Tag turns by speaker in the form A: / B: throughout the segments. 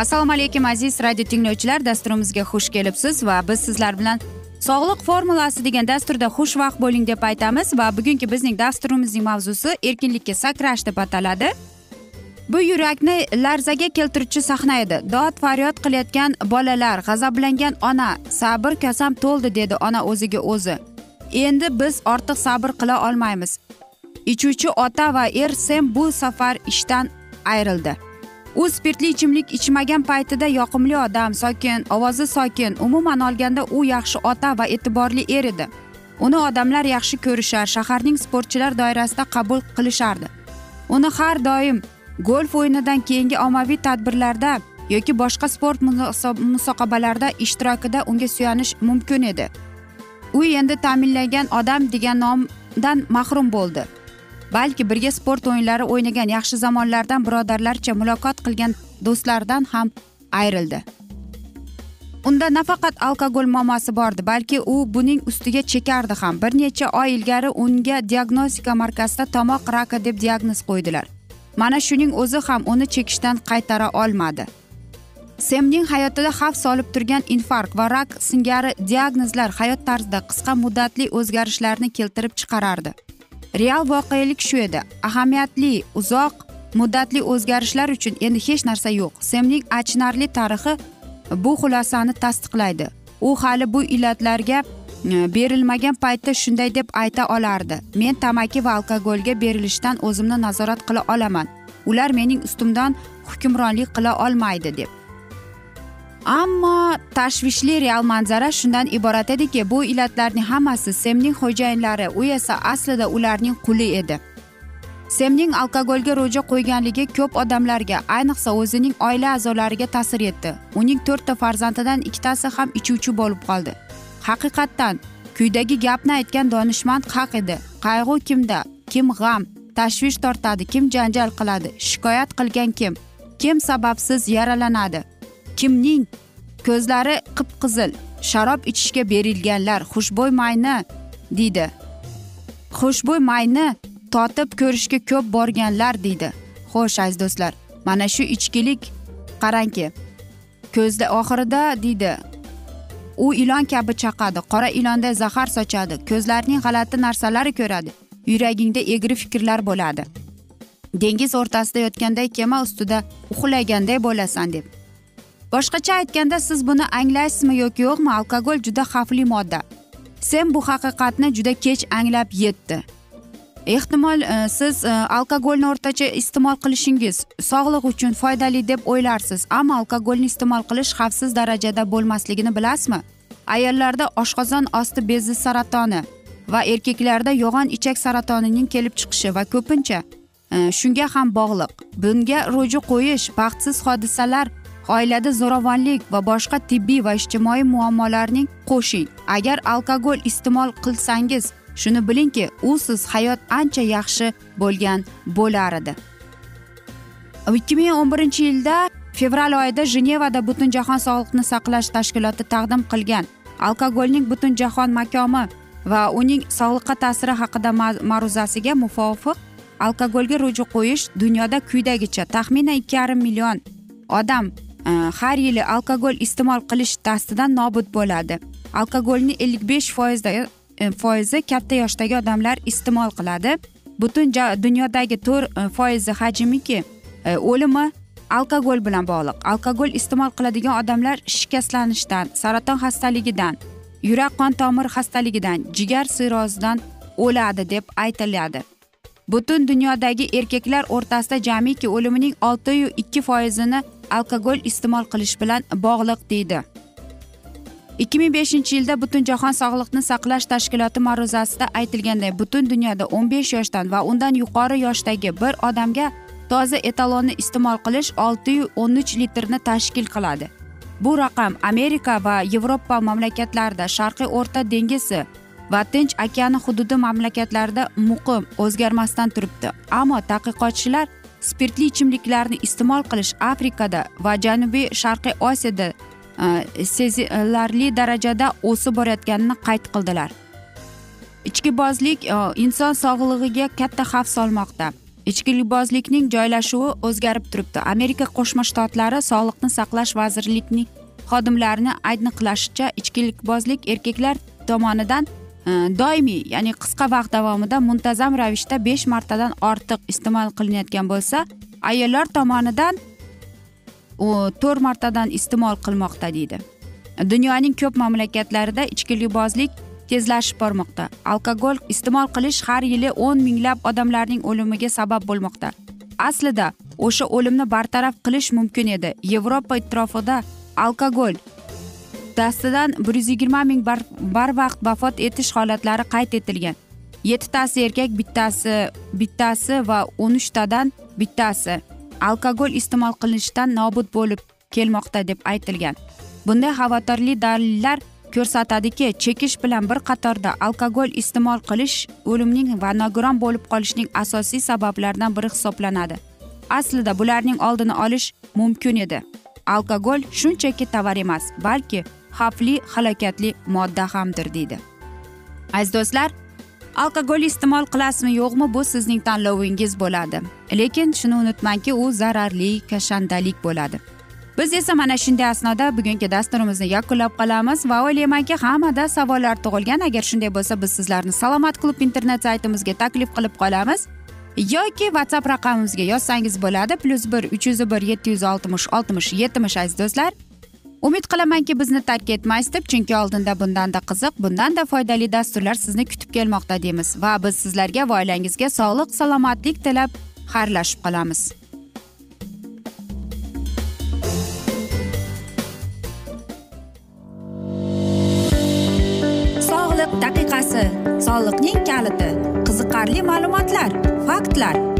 A: assalomu alaykum aziz radio tinglovchilar. Dasturimizga xush kelibsiz va biz sizlar bilan sog'liq formulasi degan dasturda xushvaqt bo'ling deb aytamiz va bugungi bizning dasturimizning mavzusi erkinlikka sakrash deb ataladi. Bu yurakni larzaga keltiruvchi sahna edi. Dod faryod qilayotgan bolalar g'azablangan ona sabr kosam to'ldi dedi ona o'ziga o'zi. Endi biz ortiq sabr qila olmaymiz. Ichuvchi ota va er sem bu safar ishdan ayrildi. U spirtli ichimlik ichmagan paytida yoqimli odam sokin ovozi sokin umuman olganda u yaxshi ota va e'tiborli er edi. Uni odamlar yaxshi ko'rishar shaharning sportchilar doirasida qabul qilishardi. Uni har doim golf o'yinidan keyingi ommaviy tadbirlarda yoki boshqa sport musobaqalarida ishtirokida unga suyanish mumkin edi. U endi ta'minlangan odam degan nomdan mahrum bo'ldi. Balki birga sport o'yinlari o'ynagan yaxshi zamonlardan birodarlarcha muloqot qilgan do'stlaridan ham ayrildi. Unda nafaqat alkogol muammosi bordi balki u buning ustiga chekardi ham. Bir necha oy ilgari unga diagnostika markazida tomoq raki deb diagnoz qo'ydilar. Mana shuning o'zi ham uni chekishdan qaytara olmadi. Semning hayotida xavf solib turgan infarkt va rak singari diagnozlar hayot tarzida qisqa muddatli o'zgarishlarni keltirib chiqarardi. Real voqelik shu edi. Ahamiyatli uzoq muddatli o'zgarishlar uchun endi hech narsa yo'q. Semning achinarli tarixi bu xulosani tasdiqlaydi. U hali bu illatlarga e, berilmagan paytda shunday deb ayta olardi. Men tamaki va alkogolga berilishdan o'zimni nazorat qila olaman. Ular mening ustimdan hukmronlik qila olmaydi deb. Ammo tashvishli real manzara shundan iborat ediki bu illatlarning hammasi semning xo'jayinlari u esa aslida ularning quli edi. Semning alkogolga ro'ja qo'yganligi ko'p odamlarga ayniqsa o'zining oila a'zolariga ta'sir etdi. Uning to'rtta farzandidan ikkitasi ham ichuvchi bo'lib qoldi. Haqiqatdan kuydagi gapni aytgan donishmand haq edi. Qayg'u kimda? Kim g'am? Tashvish tortadi kim janjal qiladi? Shikoyat qilgan kim? Kim sababsiz yaralanadi? Kimning? Ko'zlari qip qizil sharob ichishga berilganlar xushbo'y mayni deydi. Xushbo'y mayni totib ko'rishga ko'p borganlar deydi. Xo'sh aziz do'stlar mana shu ichkilik. Qarangki ko'zda oxirida deydi. U ilon kabi chaqadi qora ilonday zahar sochadi ko'zlarning g'alati narsalari ko'radi yuragingda egri fikrlar bo'ladi. Dengiz o'rtasida yotganday kema ustida uxlaganday bo'lasan deb. Boshqacha aytganda siz buni anglaysizmi yoki yo'qmi? Alkogol juda xavfli modda. Sem bu haqiqatni juda kech anglab yetdi. Ehtimol e, siz e, alkogolni o'rtacha iste'mol qilishingiz sog'liq uchun foydali deb o'ylarsiz. Ammo alkogolni iste'mol qilish xavfsiz darajada bo'lmasligini bilasizmi? Ayollarda oshqozon osti bezi saratoni va erkaklarda yo'g'on ichak saratonining kelib chiqishi va ko'pincha e, shunga ham bog'liq. Bunga ro'ji qo'yish baxtsiz hodisalar oilada zo'ravonlik va boshqa tibbiy va ijtimoiy muammolarning qo'shing. Agar alkogol iste'mol qilsangiz shuni bilingki usiz hayot ancha yaxshi bo'lgan bo'lar edi. Ikki ming o'n birinchi yilda fevral oyida jenevada butunjahon sog'liqni saqlash tashkiloti taqdim qilgan. Alkogolning butunjahon makomi va uning sog'liqqa ta'siri haqida ma'ruzasiga muvofiq alkogolga ruju qo'yish dunyoda quyidagicha taxminan ikki yarim million odam Э, har yili alkogol iste'mol qilish dastidan nobud bo'ladi. Alkogolni ellik besh foizda e, foizi katta yoshdagi odamlar iste'mol qiladi. Butun dunyodagi to'rt e, foizi hajmiki e, o'limi alkogol bilan bog'liq. Alkogol iste'mol qiladigan odamlar shikastlanishdan saraton xastaligidan yurak qon tomir xastaligidan jigar sirrozidan o'ladi deb aytiladi. Butun dunyodagi erkaklar o'rtasida jamiki o'limining oltiyu ikki foizini alkogol iste'mol qilish bilan bog'liq deydi. ikki ming beshinchi yilda butunjahon sog'liqni saqlash tashkiloti ma'ruzasida aytilganday butun dunyoda o'n besh yoshdan va undan yuqori yoshdagi bir odamga toza etalonni iste'mol qilish olti yu o'n uch litrni tashkil qiladi. Bu raqam amerika va yevropa mamlakatlarida sharqiy o'rta dengizi va tinch okeani hududi mamlakatlarida muqim o'zgarmasdan turibdi. Ammo tadqiqotchilar spirtli ichimliklarni iste'mol qilish afrikada va janubiy sharqiy osiyoda e, sezilarli darajada o'sib borayotganini qayd qildilar. Ichkibozlik e, inson sog'lig'iga katta xavf solmoqda. Ichkilibozlikning joylashuvi o'zgarib turibdi. Amerika qo'shma shtatlari sog'liqni saqlash vazirligining xodimlarini aniqlashicha ichkilikbozlik erkaklar tomonidan Э, doimiy ya'ni qisqa vaqt davomida muntazam ravishda besh martadan ortiq iste'mol qilinayotgan bo'lsa ayollar tomonidan to'rt martadan iste'mol qilmoqda deydi. Dunyoning ko'p mamlakatlarida ichkilibozlik tezlashib bormoqda. Alkogol iste'mol qilish har yili o'n minglab odamlarning o'limiga sabab bo'lmoqda. Aslida o'sha o'limni bartaraf qilish mumkin edi. Yevropa ittirofida alkogol dastidan bir yuz yigirma ming barvaqt vafot etish holatlari qayd etilgan. Yettitasi erkak bittasi bittasi va o'n uchtadan bittasi alkogol iste'mol qilinishdan nobud bo'lib kelmoqda deb aytilgan. Bunday xavotirli dalillar ko'rsatadiki chekish bilan bir qatorda alkogol iste'mol qilish o'limning va nogiron bo'lib qolishning asosiy sabablaridan biri hisoblanadi. Aslida bularning oldini olish mumkin edi. Alkogol shunchaki tovar emas balki xavfli halokatli modda hamdir deydi. Aziz do'stlar alkogol iste'mol qilasizmi yo'qmi bu sizning tanlovingiz bo'ladi. Lekin shuni unutmangki u zararli kashandalik bo'ladi. Biz esa mana shunday asnoda bugungi dasturimizni yakunlab qolamiz va o'ylaymanki hammada savollar tug'ilgan. Agar shunday bo'lsa biz sizlarni salomat klub internet saytimizga taklif qilib qolamiz. Yoki whatsapp raqamimizga yozsangiz bo'ladi. Plyus bir uch yuz bir yetti yuz oltmish oltmish yetmish aziz do'stlar. Umid qilamanki bizni tark etmaysiz deb chunki oldinda bundanda qiziq bundanda foydali dasturlar sizni kutib kelmoqda deymiz. Va biz sizlarga va oilangizga sog'lik salomatlik tilab xayrlashib qolamiz. Sog'liq daqiqasi soliqning kaliti qiziqarli ma'lumotlar faktlar.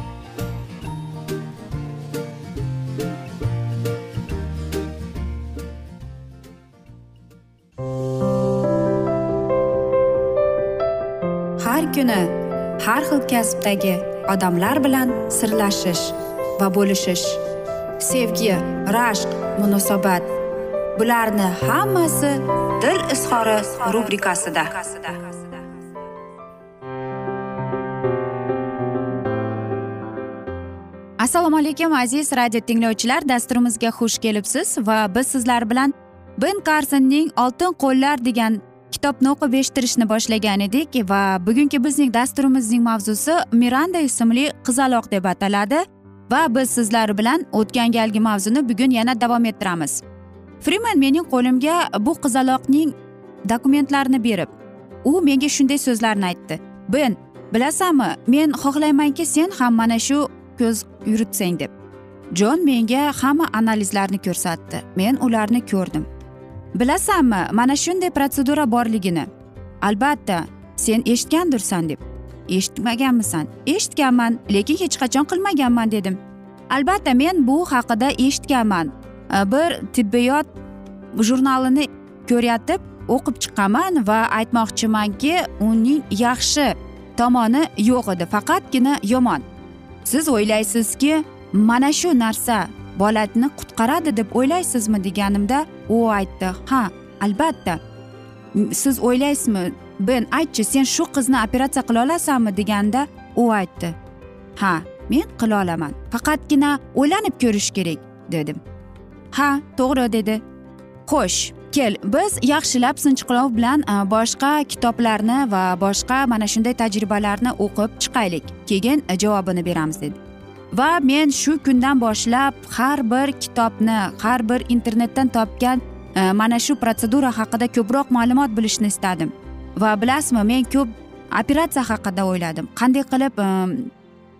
A: Kuni har xil kasbdagi odamlar bilan sirlashish va bo'lishish sevgi rashq munosabat bularni hammasi dil izhori rubrikasida. Assalomu alaykum aziz radio tinglovchilar dasturimizga xush kelibsiz va biz sizlar bilan ben karsonning oltin qo'llar degan kitobni o'qib eshittirishni boshlagan edik va bugungi bizning dasturimizning mavzusi miranda ismli qizaloq deb ataladi va biz sizlar bilan o'tgan galgi mavzuni bugun yana davom ettiramiz. Friman mening qo'limga bu qizaloqning dokumentlarini berib u menga shunday so'zlarni aytdi. Ben bilasanmi men xohlaymanki sen ham mana shu ko'z yuritsang deb. Jon menga hamma analizlarni ko'rsatdi. Men ularni ko'rdim. Bilasanmi mana shunday protsedura borligini. Albatta sen eshitgandirsan deb. Eshitmaganmisan. Eshitganman lekin hech qachon qilmaganman dedim. Albatta men bu haqida eshitganman. E, bir tibbiyot jurnalini ko'rayotib o'qib chiqqanman va aytmoqchimanki uning yaxshi tomoni yo'q edi faqatgina yomon. Siz o'ylaysizki mana shu narsa bolani qutqaradi deb o'ylaysizmi deganimda u aytdi ha albatta. Siz o'ylaysizmi? Ben aytchi sen shu qizni operatsiya qila olasanmi? deganda u aytdi ha men qila olaman. Faqatgina o'ylanib ko'rish kerak dedim. Ha to'g'ri dedi. Xo'sh kel biz yaxshilab sinchiqlov bilan boshqa kitoblarni va boshqa mana shunday tajribalarni o'qib chiqaylik. Keyin e, javobini beramiz dedi. Va men shu kundan boshlab har bir kitobni har bir internetdan topgan e, mana shu protsedura haqida ko'proq ma'lumot bilishni istadim. Va bilasizmi men ko'p operatsiya haqida o'yladim. Qanday qilib e,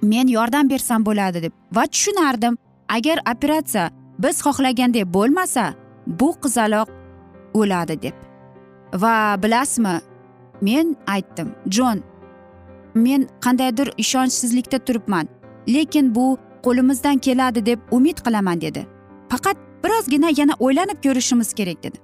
A: men yordam bersam bo'ladi deb. Va tushunardim agar operatsiya biz xohlagandek bo'lmasa bu qizaloq o'ladi deb. Va bilasizmi men aytdim jon men qandaydir ishonchsizlikda turibman. Lekin bu qo'limizdan keladi deb umid qilaman dedi. Faqat birozgina yana o'ylanib ko'rishimiz kerak dedi.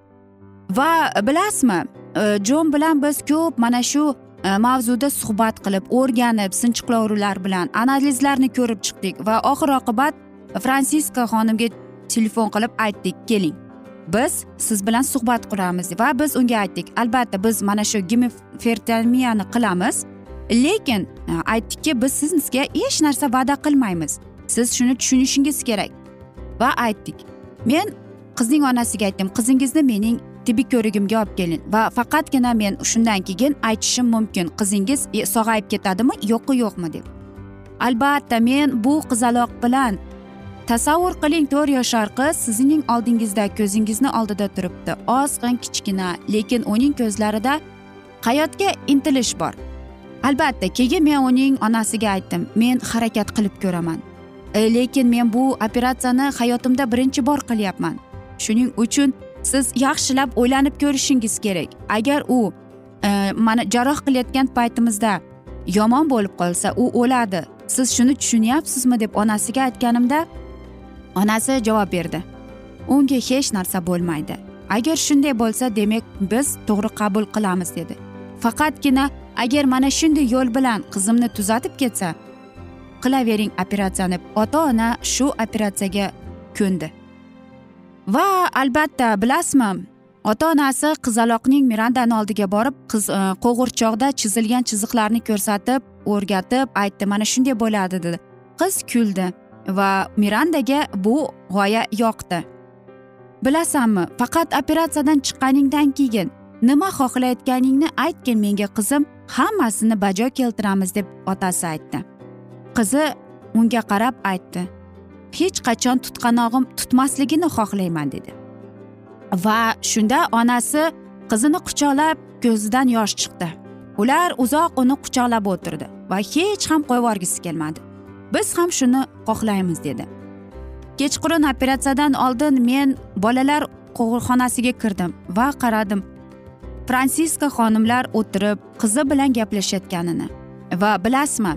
A: Va bilasizmi e, jon bilan biz ko'p mana shu e, mavzuda suhbat qilib o'rganib sinchiqlovlar bilan analizlarni ko'rib chiqdik va oxir oqibat fransiska xonimga telefon qilib aytdik keling. Biz siz bilan suhbat quramiz va biz unga aytdik albatta biz mana shu gimefertamiyani qilamiz. Lekin e, aytdikki biz sizga hech narsa va'da qilmaymiz. Siz shuni tushunishingiz kerak. Va aytdik men qizning onasiga aytdim qizingizni mening tibbiy ko'rigimga olib keling va faqatgina men shundan keyin aytishim mumkin qizingiz e, sog'ayib ketadimi yo'qmi yo'qmi deb. Albatta men bu qizaloq bilan tasavvur qiling to'rt yashar qiz sizning oldingizda ko'zingizni oldida turibdi. Ozg'in kichkina lekin uning ko'zlarida hayotga intilish bor. Albatta keyin men uning onasiga aytdim men harakat qilib ko'raman. E, lekin men bu operatsiyani hayotimda birinchi bor qilyapman. Shuning uchun siz yaxshilab o'ylanib ko'rishingiz kerak. Agar u e, mana jarroh qilayotgan paytimizda yomon bo'lib qolsa u o'ladi. Siz shuni tushunyapsizmi? deb onasiga aytganimda onasi javob berdi unga hech narsa bo'lmaydi. Agar shunday bo'lsa demak biz to'g'ri qabul qilamiz dedi. Faqatgina agar mana shunday yo'l bilan qizimni tuzatib ketsa qilavering operatsiyani. Ota ona shu operatsiyaga ko'ndi. Va albatta bilasizmi ota onasi qizaloqning mirandani oldiga borib qiz e, qo'g'irchoqda chizilgan chiziqlarni ko'rsatib o'rgatib aytdi mana shunday bo'ladi dedi. Qiz kuldi va mirandaga bu g'oya yoqdi. Bilasanmi faqat operatsiyadan chiqqaningdan keyin nima xohlayotganingni aytgin menga qizim. Hammasini bajo keltiramiz deb otasi aytdi. Qizi unga qarab aytdi hech qachon tutqanog'im tutmasligini xohlayman dedi. Va shunda onasi qizini quchoqlab ko'zidan yosh chiqdi. Ular uzoq uni quchoqlab o'tirdi va hech ham qo'yib yuborgisi kelmadi. Biz ham shuni xohlaymiz dedi. Kechqurun operatsiyadan oldin men bolalar qog'ilxonasiga kirdim va qaradim fransiska xonimlar o'tirib qizi bilan gaplashayotganini. Va bilasizmi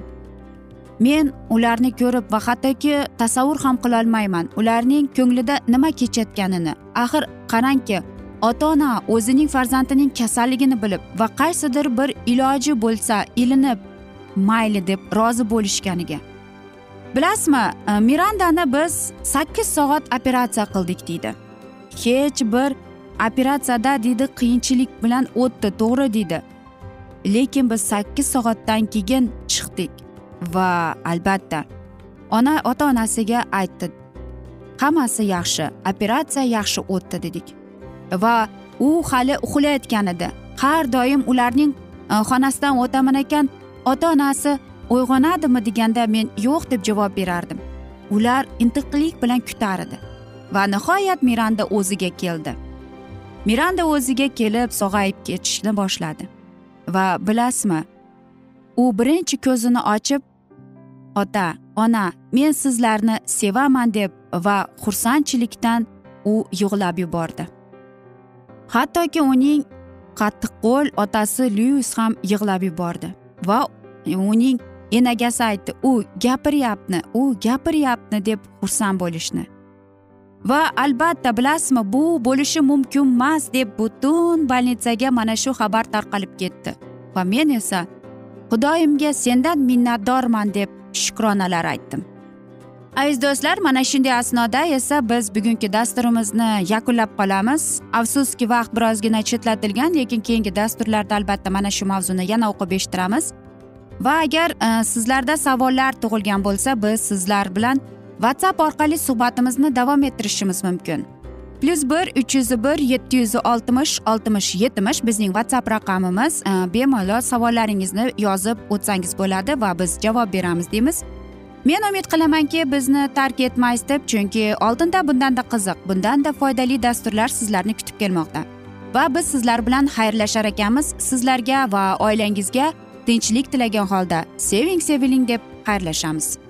A: men ularni ko'rib va hattoki tasavvur ham qilolmayman ularning ko'nglida nima kechayotganini. Axir qarangki ota ona o'zining farzandining kasalligini bilib va qaysidir bir iloji bo'lsa ilinib mayli deb rozi bo'lishganiga. Bilasizmi mirandani biz sakkiz soat operatsiya qildik deydi. Hech bir operatsiyada deydi qiyinchilik bilan o'tdi to'g'ri deydi lekin biz sakkiz soatdan keyin chiqdik va albatta ona ota onasiga aytdi hammasi yaxshi operatsiya yaxshi o'tdi dedik. Va u hali uxlayotgan edi. Har doim ularning e, xonasidan o'taman ekan ota onasi uyg'onadimi? deganda men yo'q deb javob berardim. Ular intiqlik bilan kutar edi va nihoyat miranda o'ziga keldi. Miranda o'ziga kelib sog'ayib ketishni boshladi. Va bilasizmi u birinchi ko'zini ochib ota ona men sizlarni sevaman deb va xursandchilikdan u yig'lab yubordi. Hattoki uning qattiqqo'l otasi lyuis ham yig'lab yubordi va uning enagasi aytdi u gapiryapti u gapiryapti deb xursand bo'lishni. Va albatta bilasizmi bu bo'lishi mumkin emas deb butun bolnitsaga mana shu xabar tarqalib ketdi. Va men esa xudoyimga sendan minnatdorman deb shukronalar aytdim. Aziz do'stlar mana shunday asnoda esa biz bugungi dasturimizni yakunlab qolamiz. Afsuski vaqt birozgina chetlatilgan lekin keyingi dasturlarda albatta mana shu mavzuni yana o'qib eshittiramiz. Va agar e, sizlarda savollar tug'ilgan bo'lsa biz sizlar bilan whatsapp orqali suhbatimizni davom ettirishimiz mumkin. Plyus bir uch yuz bir yetti yuz oltmish oltmish yetmish bizning whatsapp raqamimiz e, bemalol savollaringizni yozib o'tsangiz bo'ladi va biz javob beramiz deymiz. Men umid qilamanki bizni tark etmaysiz deb chunki oldinda bundanda qiziq bundanda foydali dasturlar sizlarni kutib kelmoqda. Va biz sizlar bilan xayrlashar ekanmiz sizlarga va oilangizga tinchlik tilagan holda. Seving seviling deb xayrlashamiz.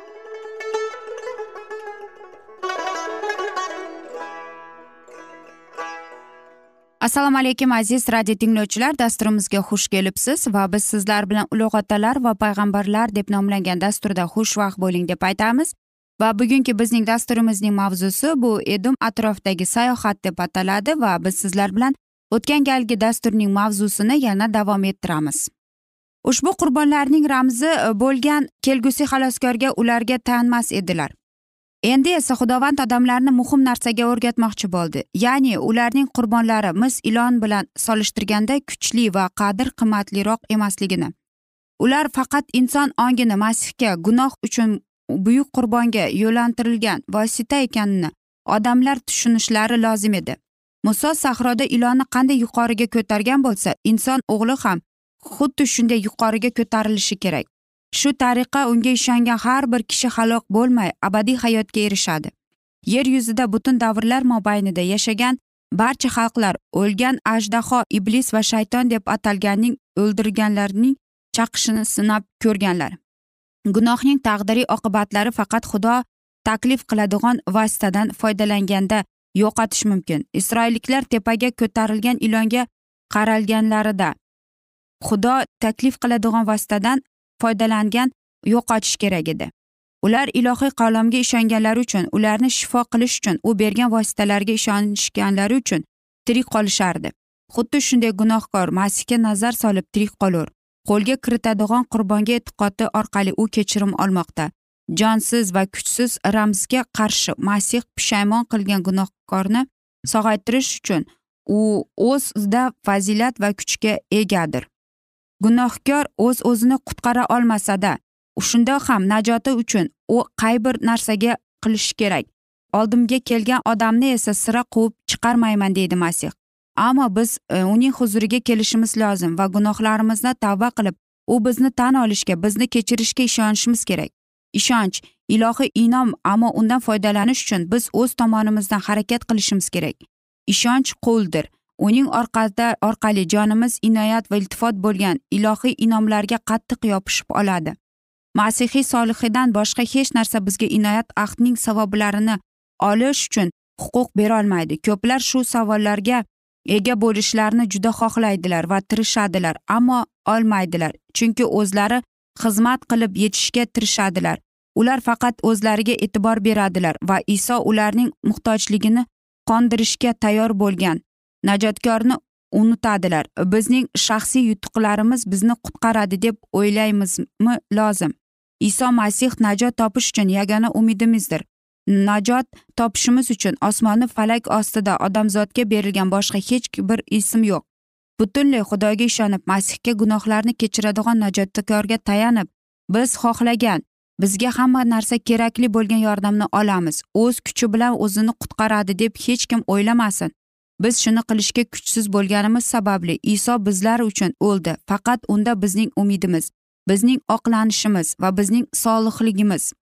A: Assalomu alaykum aziz radio tinglovchilar. Dasturimizga xush kelibsiz va biz sizlar bilan ulug' otalar va payg'ambarlar deb nomlangan dasturda xushvaqt bo'ling deb aytamiz. Va bugungi bizning dasturimizning mavzusi bu edum atrofidagi sayohat deb ataladi va biz sizlar bilan o'tgan galgi dasturning mavzusini yana davom ettiramiz. Ushbu qurbonlarning ramzi bo'lgan kelgusi xaloskorga ularga tanmas edilar. Endi esa xudovand odamlarni muhim narsaga o'rgatmoqchi bo'ldi. Ya'ni ularning qurbonlari mis ilon bilan solishtirganda kuchli va qadr qimmatliroq emasligini. Ular faqat inson ongini masihga gunoh uchun buyuk qurbonga yo'llantirilgan vosita ekanini odamlar tushunishlari lozim edi. Muso sahroda ilonni qanday yuqoriga ko'targan bo'lsa inson o'g'li ham xuddi shunday yuqoriga ko'tarilishi kerak. Shu tariqa unga ishongan har bir kishi halok bo'lmay abadiy hayotga erishadi. Yer yuzida butun davrlar mobaynida yashagan barcha xalqlar o'lgan ajdaho iblis va shayton deb atalganning o'ldirganlarning chaqishini sinab ko'rganlar. Gunohning taqdiriy oqibatlari faqat xudo taklif qiladigan vositadan foydalanganda yo'qotish mumkin. Isroilliklar tepaga ko'tarilgan ilonga qaralganlarida xudo taklif qiladigan vositadan foydalangan yo'qotish kerak edi. Ular ilohiy qalomga ishonganlari uchun ularni shifo qilish uchun u bergan vositalarga ishonishganlari uchun tirik qolishardi. Xuddi shunday gunohkor masihga nazar solib tirik qolur. Qo'lga kiritadigan qurbonga e'tiqodi orqali u kechirim olmoqda. Jonsiz va kuchsiz ramzga qarshi masih pushaymon qilgan gunohkorni sog'aytirish uchun u o'zida fazilat va kuchga egadir. Gunohkor o'z o'zini qutqara olmasada shunda ham najoti uchun u qay bir narsaga qilishi kerak? Oldimga kelgan odamni esa sira quvib chiqarmayman deydi masih. Ammo biz e, uning huzuriga kelishimiz lozim va gunohlarimizni tavba qilib u bizni tan olishga bizni kechirishga ishonishimiz kerak. Ishonch ilohiy inom ammo undan foydalanish uchun biz o'z tomonimizdan harakat qilishimiz kerak. Ishonch quldir uning orqada orqali jonimiz inoyat va iltifot bo'lgan ilohiy inomlarga qattiq yopishib oladi. Masihiy solihidan boshqa hech narsa bizga inoyat ahdning savoblarini olish uchun huquq berolmaydi. Ko'plar shu savollarga ega bo'lishlarini juda xohlaydilar va tirishadilar ammo olmaydilar chunki o'zlari xizmat qilib yetishga tirishadilar. Ular faqat o'zlariga e'tibor beradilar va iso ularning muhtojligini qondirishga tayyor bo'lgan. Najotkorni unutadilar. Bizning shaxsiy yutuqlarimiz bizni qutqaradi deb o'ylaymizmi lozim? Iso masih najot topish uchun yagona umidimizdir. Najot topishimiz uchun osmonni falak ostida odamzodga berilgan boshqa hech bir ism yo'q. Butunlay xudoga ishonib masihga gunohlarni kechiradigan najotkorga tayanib biz xohlagan bizga hamma narsa kerakli bo'lgan yordamni olamiz. O'z kuchi bilan o'zini qutqaradi deb hech kim o'ylamasin. Biz shuni qilishga kuchsiz bo'lganimiz sababli iso bizlar uchun o'ldi. Faqat unda bizning umidimiz bizning oqlanishimiz va bizning solihligimiz.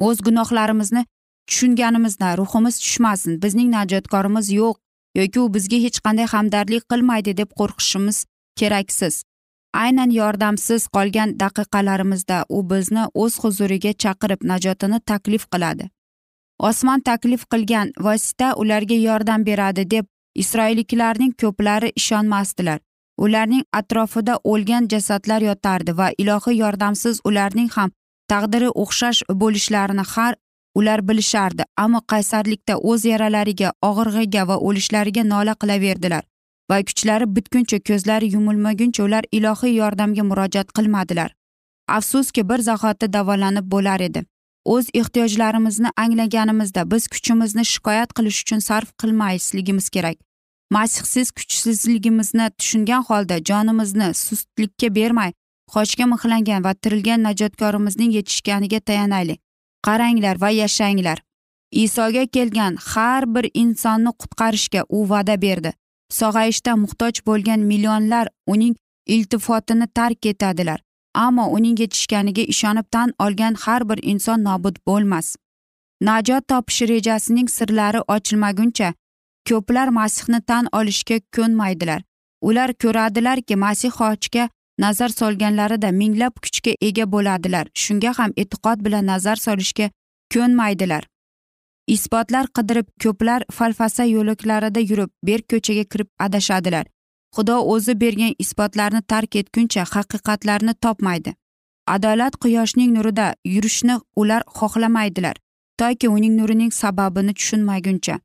A: O'z gunohlarimizni tushunganimizda ruhimiz tushmasin bizning najotkorimiz yo'q yoki u bizga hech qanday hamdardlik qilmaydi deb qo'rqishimiz keraksiz. Aynan yordamsiz qolgan daqiqalarimizda u bizni o'z huzuriga chaqirib najotini taklif qiladi. Osmon taklif qilgan vosita ularga yordam beradi deb isroilliklarning ko'plari ishonmasdilar. Ularning atrofida o'lgan jasadlar yotardi va ilohiy yordamsiz ularning ham taqdiri o'xshash bo'lishlarini har ular bilishardi ammo qaysarlikda o'z yaralariga og'irg'iga va o'lishlariga nola qilaverdilar va kuchlari bitguncha ko'zlari yumilmaguncha ular ilohiy yordamga murojaat qilmadilar. Afsuski bir zahoti davolanib bo'lar edi. O'z ehtiyojlarimizni anglaganimizda biz kuchimizni shikoyat qilish uchun sarf qilmasligimiz kerak. Masihsiz kuchsizligimizni tushungan holda jonimizni sustlikka bermay qochga mixlangan va tirilgan najotkorimizning yetishganiga tayanaylik. Qaranglar va yashanglar. Isoga kelgan har bir insonni qutqarishga u va'da berdi. Sog'ayishda muhtoj bo'lgan millionlar uning iltifotini tark etadilar ammo uning yetishganiga ishonib tan olgan har bir inson nobud bo'lmas. Najot topish rejasining sirlari ochilmaguncha ko'plar masihni tan olishga ko'nmaydilar. Ular ko'radilarki masih ochga nazar solganlarida minglab kuchga ega bo'ladilar. Shunga ham e'tiqod bilan nazar solishga ko'nmaydilar. Isbotlar qidirib ko'plar falfasa yo'laklarida yurib berk ko'chaga kirib adashadilar. Xudo o'zi bergan isbotlarni tark etguncha haqiqatlarni topmaydi. Adolat quyoshning nurida yurishni ular xohlamaydilar toki uning nurining sababini tushunmaguncha.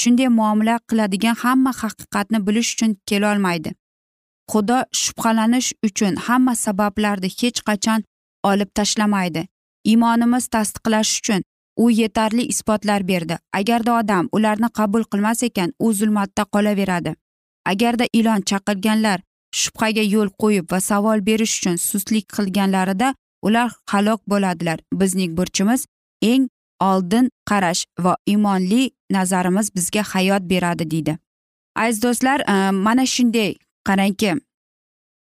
A: Shunday muomala qiladigan hamma haqiqatni bilish uchun kelolmaydi. Xudo shubhalanish uchun hamma sabablarni hech qachon olib tashlamaydi. Iymonimiz tasdiqlash uchun u yetarli isbotlar berdi. Agarda odam ularni qabul qilmas ekan u zulmatda qolaveradi. Agarda ilon chaqirganlar shubhaga yo'l qo'yib va savol berish uchun sustlik qilganlarida ular halok bo'ladilar. Bizning burchimiz eng oldin qarash va iymonli nazarimiz bizga hayot beradi deydi. Aziz do'stlar e, mana shunday qarangki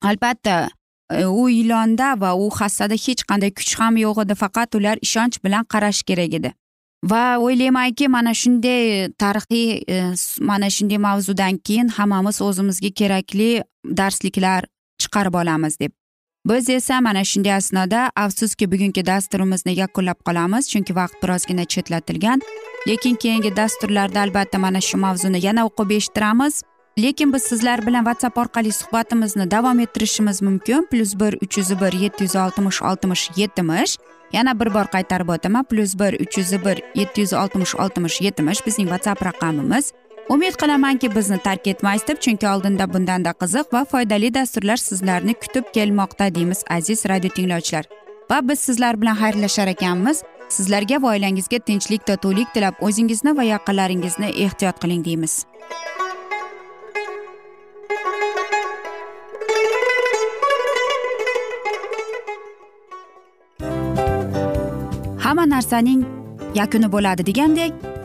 A: albatta e, u ilonda va u hassada hech qanday kuch ham yo'q edi faqat ular ishonch bilan qarash kerak edi. Va o'ylaymanki mana shunday tarixiy e, mana shunday mavzudan keyin hammamiz o'zimizga kerakli darsliklar chiqarib olamiz deb. Biz esa mana shunday asnoda afsuski bugungi dasturimizni yakunlab qolamiz chunki vaqt birozgina chetlatilgan. Lekin keyingi dasturlarda albatta mana shu mavzuni yana o'qib eshittiramiz. Lekin biz sizlar bilan whatsapp orqali suhbatimizni davom ettirishimiz mumkin. Plyus bir uch yuz bir yetti yuz oltmish oltmish yetmish. Yana bir bor qaytarib o'taman. Plyus bir uch yuz bir yetti yuz oltmish oltmish yetmish bizning whatsapp raqamimiz. Umid qilamanki bizni tark etmaysiz deb chunki oldinda bundanda qiziq va foydali dasturlar sizlarni kutib kelmoqda deymiz aziz radio tinglovchilar. Va biz sizlar bilan xayrlashar ekanmiz. Sizlarga va oilangizga tinchlik totuvlik tilab o'zingizni va yaqinlaringizni ehtiyot qiling deymiz. Hamma narsaning yakuni bo'ladi degandek